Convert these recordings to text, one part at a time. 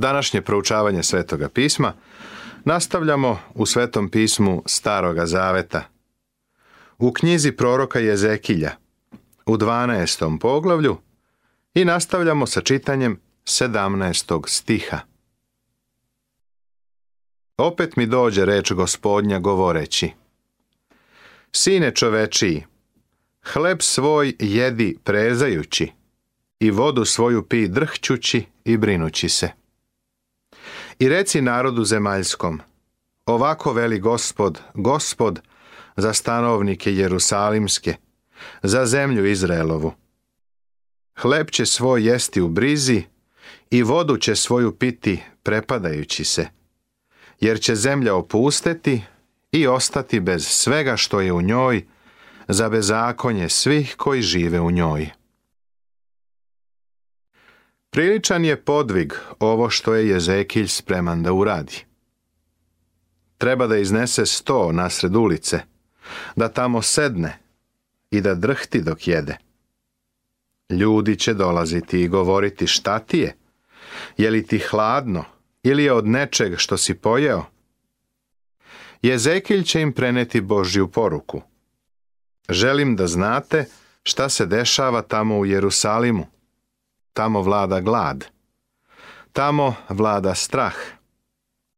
Današnje proučavanje Svetoga pisma nastavljamo u Svetom pismu Staroga zaveta. U knjizi proroka Jezekilja u 12. poglavlju i nastavljamo sa čitanjem 17. stiha. Opet mi dođe reč gospodnja govoreći. Sine čovečiji, hleb svoj jedi prezajući i vodu svoju pi drhćući i brinući se. I reci narodu zemaljskom, ovako veli gospod, gospod, za stanovnike Jerusalimske, za zemlju Izraelovu. Hleb će svoj jesti u brizi i vodu će svoju piti prepadajući se, jer će zemlja opusteti i ostati bez svega što je u njoj, za bezakonje svih koji žive u njoj. Priličan je podvig ovo što je Jezekilj spreman da uradi. Treba da iznese sto nasred ulice, da tamo sedne i da drhti dok jede. Ljudi će dolaziti i govoriti šta ti je, je li ti hladno ili je od nečeg što si pojeo. Jezekilj će im preneti Božju poruku. Želim da znate šta se dešava tamo u Jerusalimu Tamo vlada glad. Tamo vlada strah.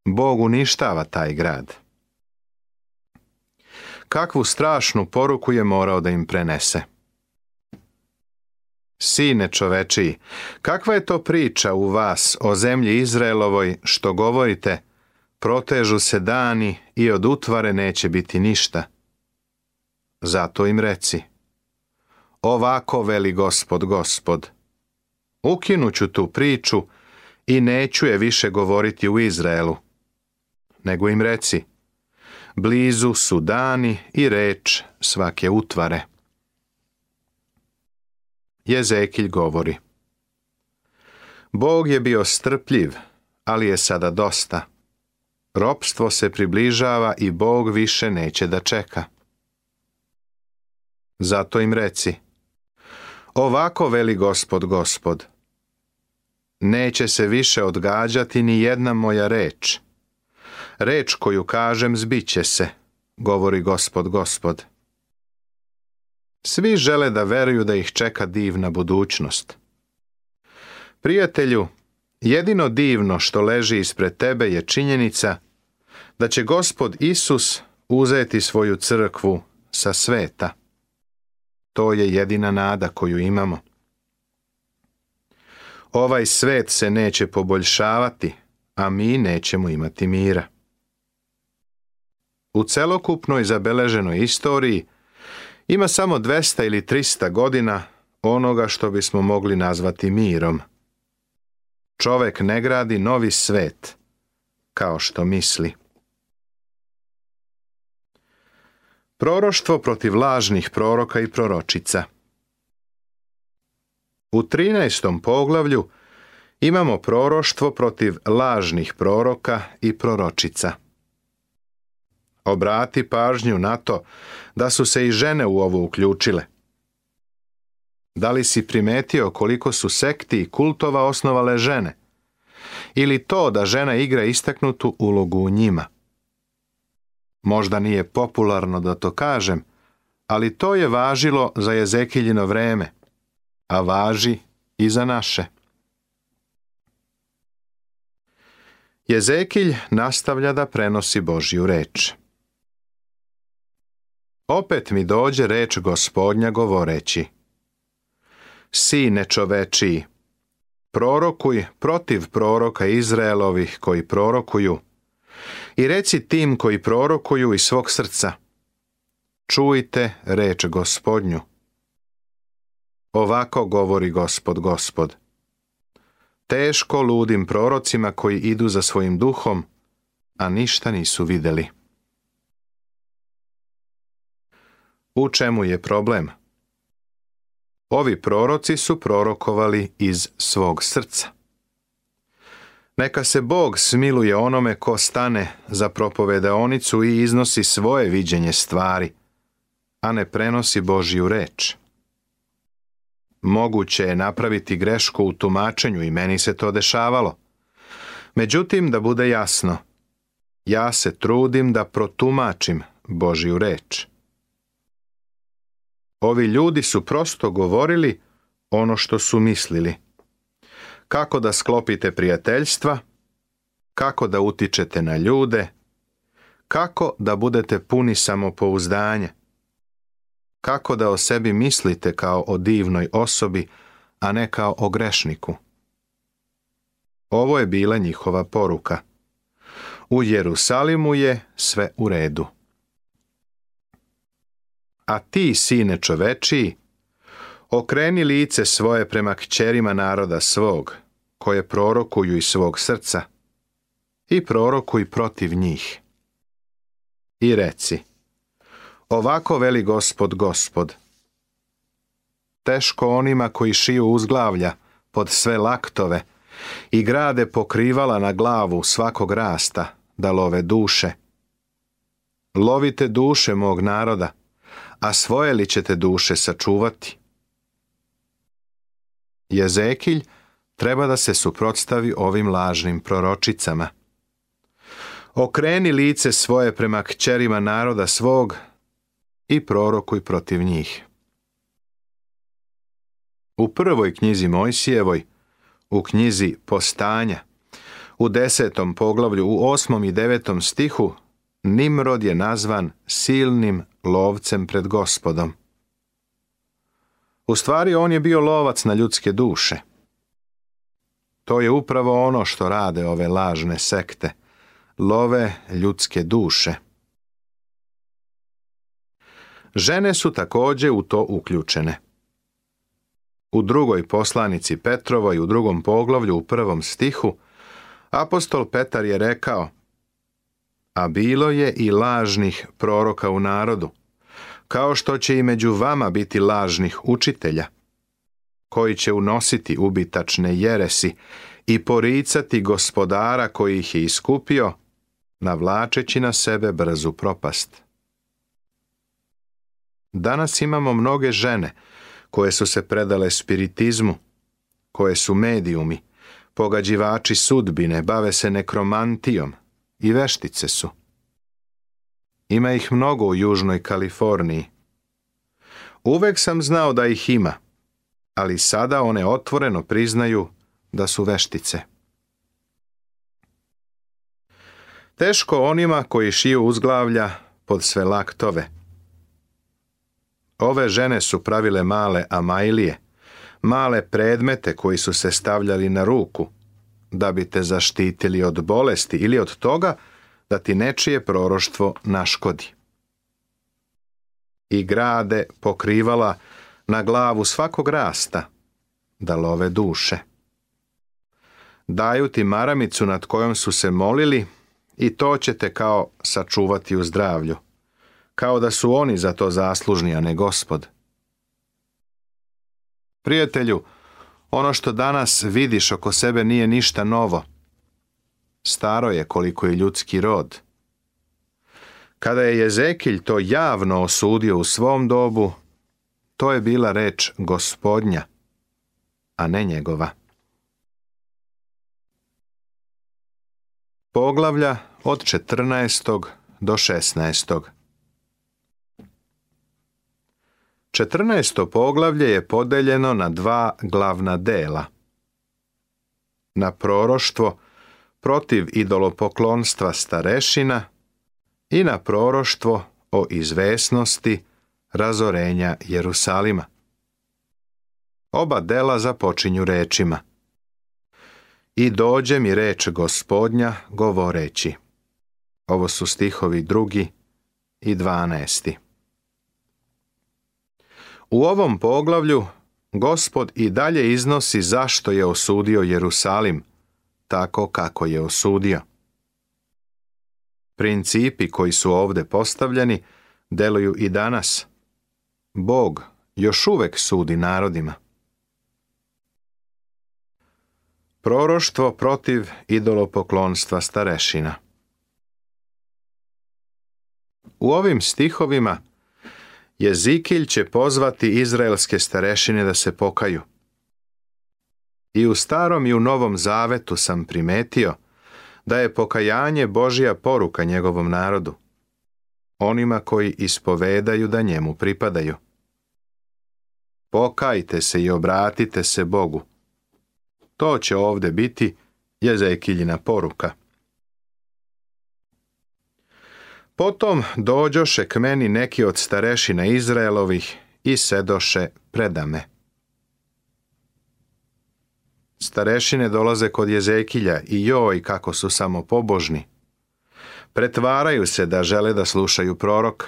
Bog uništava taj grad. Kakvu strašnu poruku je morao da im prenese? Sine čovečiji, kakva je to priča u vas o zemlji Izraelovoj što govorite, protežu se dani i od utvare neće biti ništa. Zato im reci, ovako veli gospod gospod, ću tu priču i neću je više govoriti u Izraelu. Nego im reci, blizu su dani i reč svake utvare. Jezekilj govori. Bog je bio strpljiv, ali je sada dosta. Ropstvo se približava i Bog više neće da čeka. Zato im reci, ovako veli gospod gospod, Neće se više odgađati ni jedna moja reč. Reč koju kažem zbiće se, govori gospod gospod. Svi žele da veruju da ih čeka divna budućnost. Prijatelju, jedino divno što leži ispred tebe je činjenica da će gospod Isus uzeti svoju crkvu sa sveta. To je jedina nada koju imamo. Ovaj svet se neće poboljšavati, a mi nećemo imati mira. U celokupnoj zabeleženoj istoriji ima samo 200 ili 300 godina onoga što bismo mogli nazvati mirom. Čovek ne gradi novi svet, kao što misli. Proroštvo protiv lažnih proroka i proročica – u 13. poglavlju imamo proroštvo protiv lažnih proroka i proročica. Obrati pažnju na to da su se i žene u ovo uključile. Da li si primetio koliko su sekti i kultova osnovale žene? Ili to da žena igra istaknutu ulogu u njima? Možda nije popularno da to kažem, ali to je važilo za Jezekiljino vreme – a važi i za naše. Jezekilj nastavlja da prenosi Božju reč. Opet mi dođe reč gospodnja govoreći. Sine čovečiji, prorokuj protiv proroka Izraelovih koji prorokuju i reci tim koji prorokuju iz svog srca. Čujte reč gospodnju. Ovako govori gospod, gospod. Teško ludim prorocima koji idu za svojim duhom, a ništa nisu vidjeli. U čemu je problem? Ovi proroci su prorokovali iz svog srca. Neka se Bog smiluje onome ko stane za propovedaonicu i iznosi svoje viđenje stvari, a ne prenosi Božju reč. Moguće je napraviti grešku u tumačenju i meni se to dešavalo. Međutim, da bude jasno, ja se trudim da protumačim Božiju reč. Ovi ljudi su prosto govorili ono što su mislili. Kako da sklopite prijateljstva, kako da utičete na ljude, kako da budete puni samopouzdanja kako da o sebi mislite kao o divnoj osobi, a ne kao o grešniku. Ovo je bila njihova poruka. U Jerusalimu je sve u redu. A ti, sine čovečiji, okreni lice svoje prema kćerima naroda svog, koje prorokuju iz svog srca, i prorokuj protiv njih. I reci, Ovako veli gospod gospod. Teško onima koji šiju uzglavlja pod sve laktove i grade pokrivala na glavu svakog rasta da love duše. Lovite duše mog naroda, a svoje li ćete duše sačuvati? Jezekilj treba da se suprotstavi ovim lažnim proročicama. Okreni lice svoje prema kćerima naroda svog, i prorokuj protiv njih. U prvoj knjizi Mojsijevoj, u knjizi Postanja, u desetom poglavlju, u osmom i devetom stihu, Nimrod je nazvan silnim lovcem pred gospodom. U stvari on je bio lovac na ljudske duše. To je upravo ono što rade ove lažne sekte. Love ljudske duše. Žene su također u to uključene. U drugoj poslanici Petrovoj u drugom poglavlju u prvom stihu apostol Petar je rekao A bilo je i lažnih proroka u narodu, kao što će i među vama biti lažnih učitelja, koji će unositi ubitačne jeresi i poricati gospodara koji ih je iskupio, navlačeći na sebe brzu propast. Danas imamo mnoge žene koje su se predale spiritizmu, koje su medijumi, pogađivači sudbine, bave se nekromantijom i veštice su. Ima ih mnogo u Južnoj Kaliforniji. Uvek sam znao da ih ima, ali sada one otvoreno priznaju da su veštice. Teško onima koji šiju uzglavlja pod sve laktove – Ove žene su pravile male amajlije, male predmete koji su se stavljali na ruku, da bi te zaštitili od bolesti ili od toga da ti nečije proroštvo naškodi. I grade pokrivala na glavu svakog rasta, da love duše. Daju ti maramicu nad kojom su se molili i to će te kao sačuvati u zdravlju kao da su oni za to zaslužni, a ne gospod. Prijatelju, ono što danas vidiš oko sebe nije ništa novo. Staro je koliko je ljudski rod. Kada je Jezekilj to javno osudio u svom dobu, to je bila reč gospodnja, a ne njegova. Poglavlja od 14. do 16. 14. poglavlje je podeljeno na dva glavna dela. Na proroštvo protiv idolopoklonstva starešina i na proroštvo o izvesnosti razorenja Jerusalima. Oba dela započinju rečima. I dođe mi reč gospodnja govoreći. Ovo su stihovi drugi i dvanesti. U ovom poglavlju Gospod i dalje iznosi zašto je osudio Jerusalim, tako kako je osudio. Principi koji su ovdje postavljeni deluju i danas. Bog još uvek sudi narodima. Proroštvo protiv idolopoklonstva starešina. U ovim stihovima Jezikilj će pozvati izraelske starešine da se pokaju. I u starom i u novom zavetu sam primetio da je pokajanje Božija poruka njegovom narodu, onima koji ispovedaju da njemu pripadaju. Pokajte se i obratite se Bogu. To će ovdje biti Jezekiljina poruka. Potom dođoše k meni neki od starešina Izraelovih i sedoše predame. Starešine dolaze kod Jezekilja i joj kako su samo pobožni. Pretvaraju se da žele da slušaju prorok.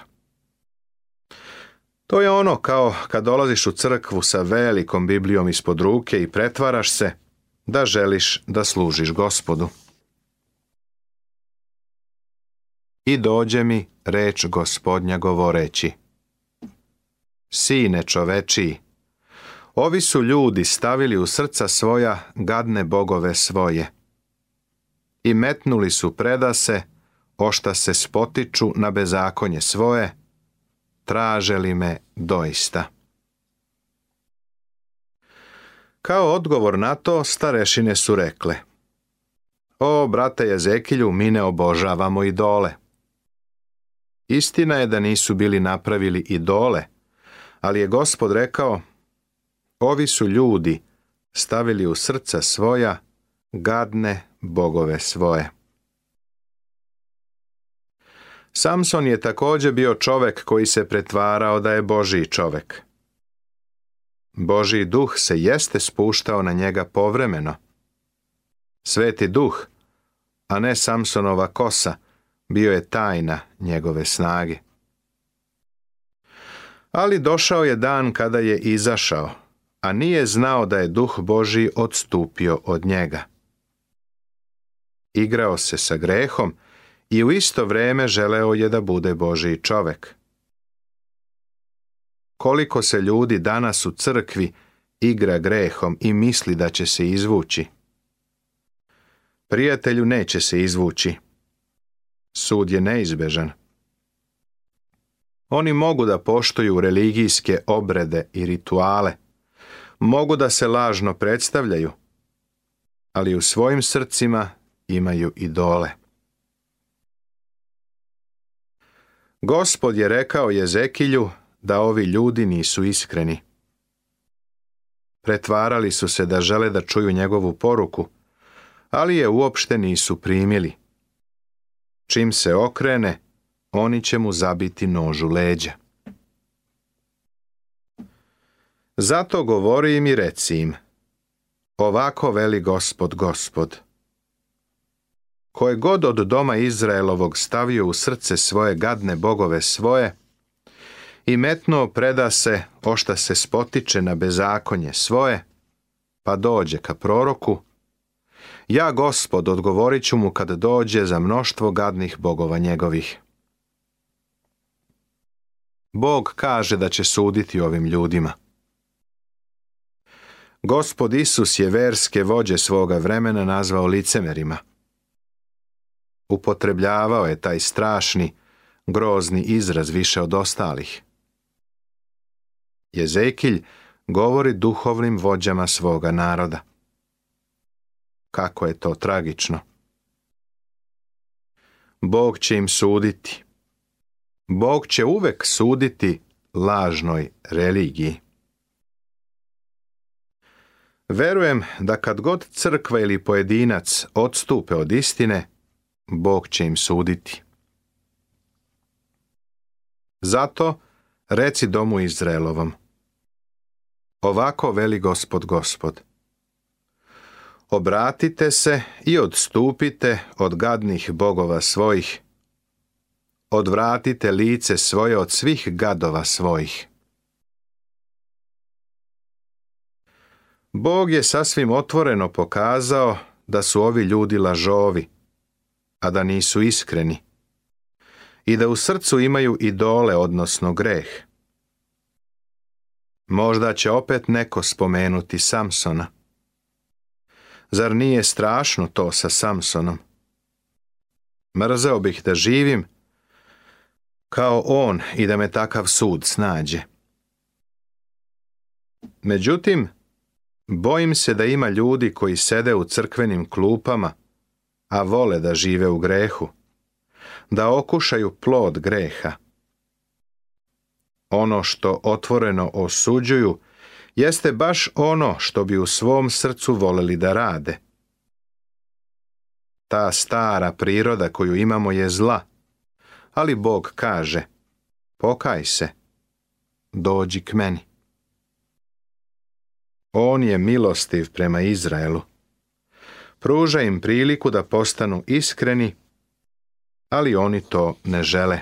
To je ono kao kad dolaziš u crkvu sa velikom Biblijom ispod ruke i pretvaraš se da želiš da služiš gospodu. i dođe mi reč gospodnja govoreći. Sine čovečiji, ovi su ljudi stavili u srca svoja gadne bogove svoje. I metnuli su predase, ošta se spotiču na bezakonje svoje, traže li me doista. Kao odgovor na to, starešine su rekle. O, brate Jezekilju, mi ne obožavamo idole. Istina je da nisu bili napravili idole, ali je gospod rekao, ovi su ljudi stavili u srca svoja gadne bogove svoje. Samson je također bio čovek koji se pretvarao da je Božiji čovek. Božiji duh se jeste spuštao na njega povremeno. Sveti duh, a ne Samsonova kosa, bio je tajna njegove snage. Ali došao je dan kada je izašao, a nije znao da je duh Boži odstupio od njega. Igrao se sa grehom i u isto vrijeme želeo je da bude Boži čovek. Koliko se ljudi danas u crkvi igra grehom i misli da će se izvući. Prijatelju neće se izvući. Sud je neizbežan. Oni mogu da poštuju religijske obrede i rituale, mogu da se lažno predstavljaju, ali u svojim srcima imaju idole. Gospod je rekao Jezekilju da ovi ljudi nisu iskreni. Pretvarali su se da žele da čuju njegovu poruku, ali je uopšte nisu primili. Čim se okrene, oni će mu zabiti nožu leđa. Zato govori im i reci im, ovako veli gospod gospod. Koje god od doma Izraelovog stavio u srce svoje gadne bogove svoje, i metno preda se ošta se spotiče na bezakonje svoje, pa dođe ka proroku, ja, gospod, odgovorit ću mu kad dođe za mnoštvo gadnih bogova njegovih. Bog kaže da će suditi ovim ljudima. Gospod Isus je verske vođe svoga vremena nazvao licemerima. Upotrebljavao je taj strašni, grozni izraz više od ostalih. Jezekilj govori duhovnim vođama svoga naroda. Kako je to tragično. Bog će im suditi. Bog će uvek suditi lažnoj religiji. Verujem da kad god crkva ili pojedinac odstupe od istine, Bog će im suditi. Zato reci domu Izraelovom. Ovako veli gospod gospod obratite se i odstupite od gadnih bogova svojih. Odvratite lice svoje od svih gadova svojih. Bog je sasvim otvoreno pokazao da su ovi ljudi lažovi, a da nisu iskreni, i da u srcu imaju idole, odnosno greh. Možda će opet neko spomenuti Samsona. Zar nije strašno to sa Samsonom? Mrzao bih da živim kao on i da me takav sud snađe. Međutim, bojim se da ima ljudi koji sede u crkvenim klupama, a vole da žive u grehu, da okušaju plod greha. Ono što otvoreno osuđuju, jeste baš ono što bi u svom srcu voleli da rade. Ta stara priroda koju imamo je zla, ali Bog kaže, pokaj se, dođi k meni. On je milostiv prema Izraelu. Pruža im priliku da postanu iskreni, ali oni to ne žele.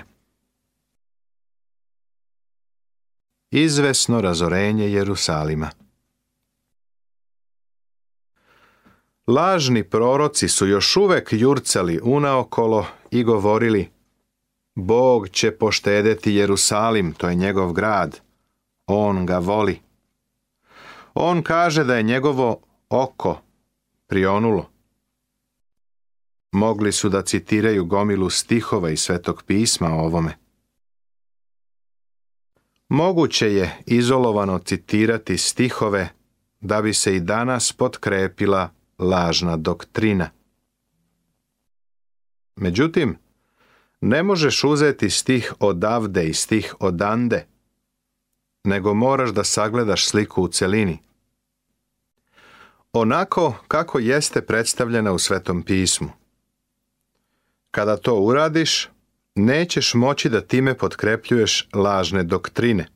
izvesno razorenje Jerusalima. Lažni proroci su još uvek jurcali unaokolo i govorili Bog će poštedeti Jerusalim, to je njegov grad. On ga voli. On kaže da je njegovo oko prionulo. Mogli su da citiraju gomilu stihova iz Svetog pisma o ovome. Moguće je izolovano citirati stihove da bi se i danas potkrepila lažna doktrina. Međutim, ne možeš uzeti stih odavde i stih odande, nego moraš da sagledaš sliku u celini. Onako kako jeste predstavljena u Svetom pismu. Kada to uradiš, nećeš moći da time potkrepljuješ lažne doktrine.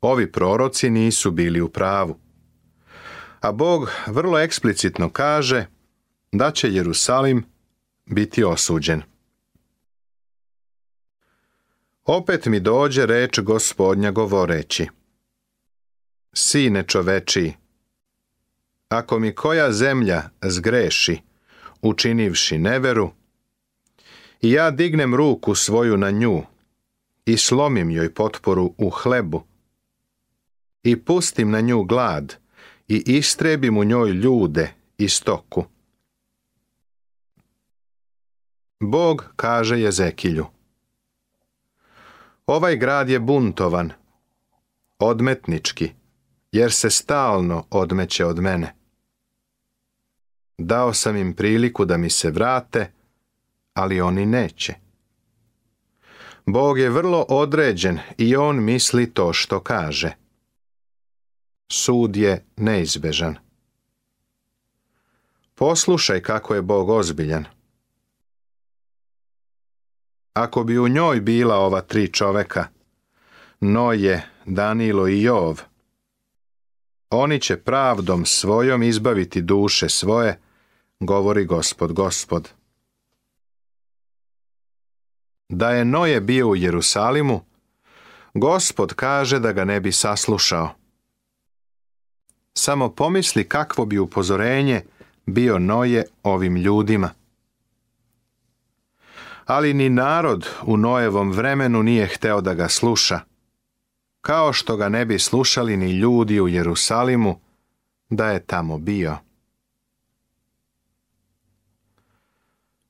Ovi proroci nisu bili u pravu. A Bog vrlo eksplicitno kaže da će Jerusalim biti osuđen. Opet mi dođe reč gospodnja govoreći. Sine čovečiji, ako mi koja zemlja zgreši, učinivši neveru, i ja dignem ruku svoju na nju i slomim joj potporu u hlebu i pustim na nju glad i istrebim u njoj ljude i stoku. Bog kaže Jezekilju Ovaj grad je buntovan, odmetnički, jer se stalno odmeće od mene. Dao sam im priliku da mi se vrate, ali oni neće. Bog je vrlo određen i on misli to što kaže. Sud je neizbežan. Poslušaj kako je Bog ozbiljan. Ako bi u njoj bila ova tri čoveka, Noje, Danilo i Jov, oni će pravdom svojom izbaviti duše svoje, govori gospod gospod da je Noje bio u Jerusalimu, gospod kaže da ga ne bi saslušao. Samo pomisli kakvo bi upozorenje bio Noje ovim ljudima. Ali ni narod u Nojevom vremenu nije hteo da ga sluša, kao što ga ne bi slušali ni ljudi u Jerusalimu da je tamo bio.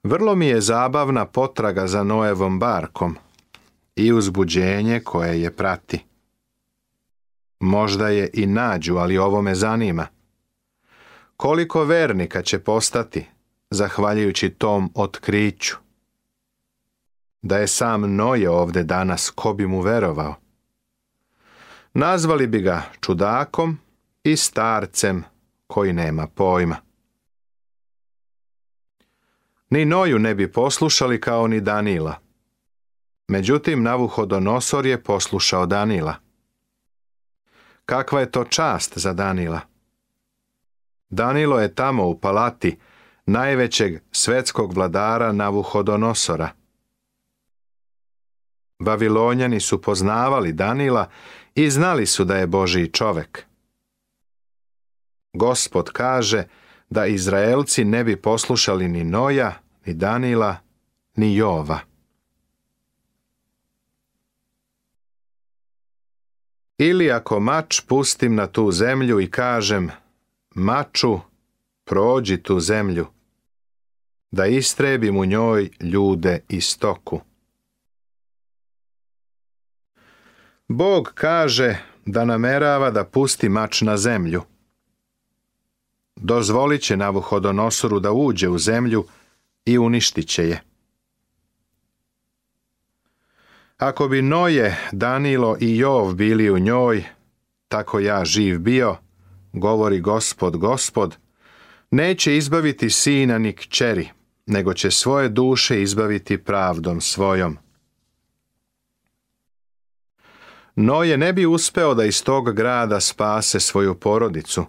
Vrlo mi je zabavna potraga za Noevom barkom i uzbuđenje koje je prati. Možda je i nađu, ali ovo me zanima. Koliko vernika će postati, zahvaljujući tom otkriću? Da je sam Noje ovde danas, ko bi mu verovao? Nazvali bi ga čudakom i starcem koji nema pojma. Ni Noju ne bi poslušali kao ni Danila. Međutim, Navuhodonosor je poslušao Danila. Kakva je to čast za Danila? Danilo je tamo u palati najvećeg svetskog vladara Navuhodonosora. Bavilonjani su poznavali Danila i znali su da je Božiji čovek. Gospod kaže da Izraelci ne bi poslušali ni Noja, ni Danila, ni Jova. Ili ako mač pustim na tu zemlju i kažem, maču, prođi tu zemlju, da istrebim u njoj ljude i stoku. Bog kaže da namerava da pusti mač na zemlju dozvolit će Navuhodonosoru da uđe u zemlju i uništit će je. Ako bi Noje, Danilo i Jov bili u njoj, tako ja živ bio, govori gospod, gospod, neće izbaviti sina ni kćeri, nego će svoje duše izbaviti pravdom svojom. Noje ne bi uspeo da iz tog grada spase svoju porodicu,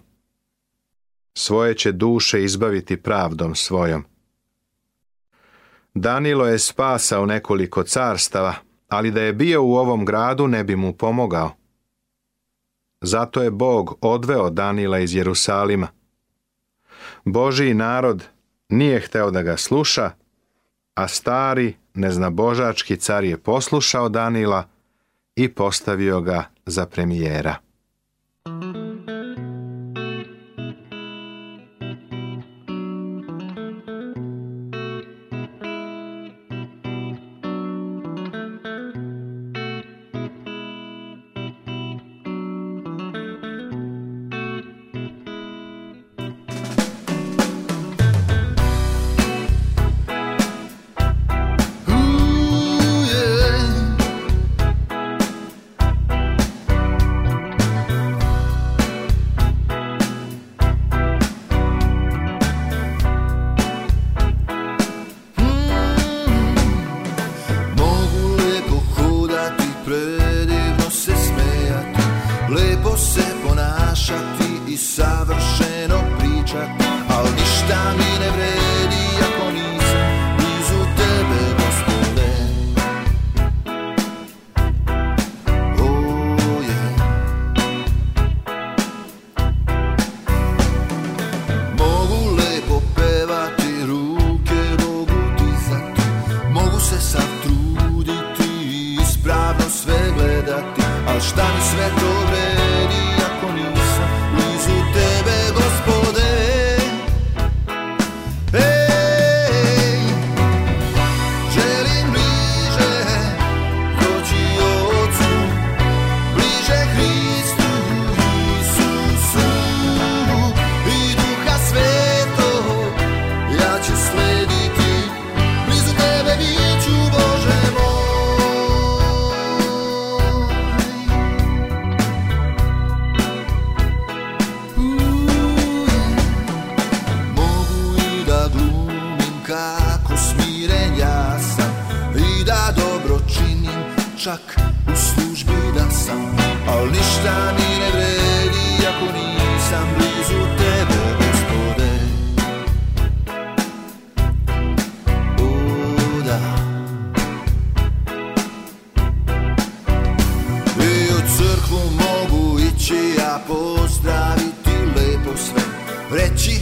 svoje će duše izbaviti pravdom svojom. Danilo je spasao nekoliko carstava, ali da je bio u ovom gradu ne bi mu pomogao. Zato je Bog odveo Danila iz Jerusalima. Božiji narod nije hteo da ga sluša, a stari, neznabožački car je poslušao Danila i postavio ga za premijera. će ja pozdraviti lepo sve Reći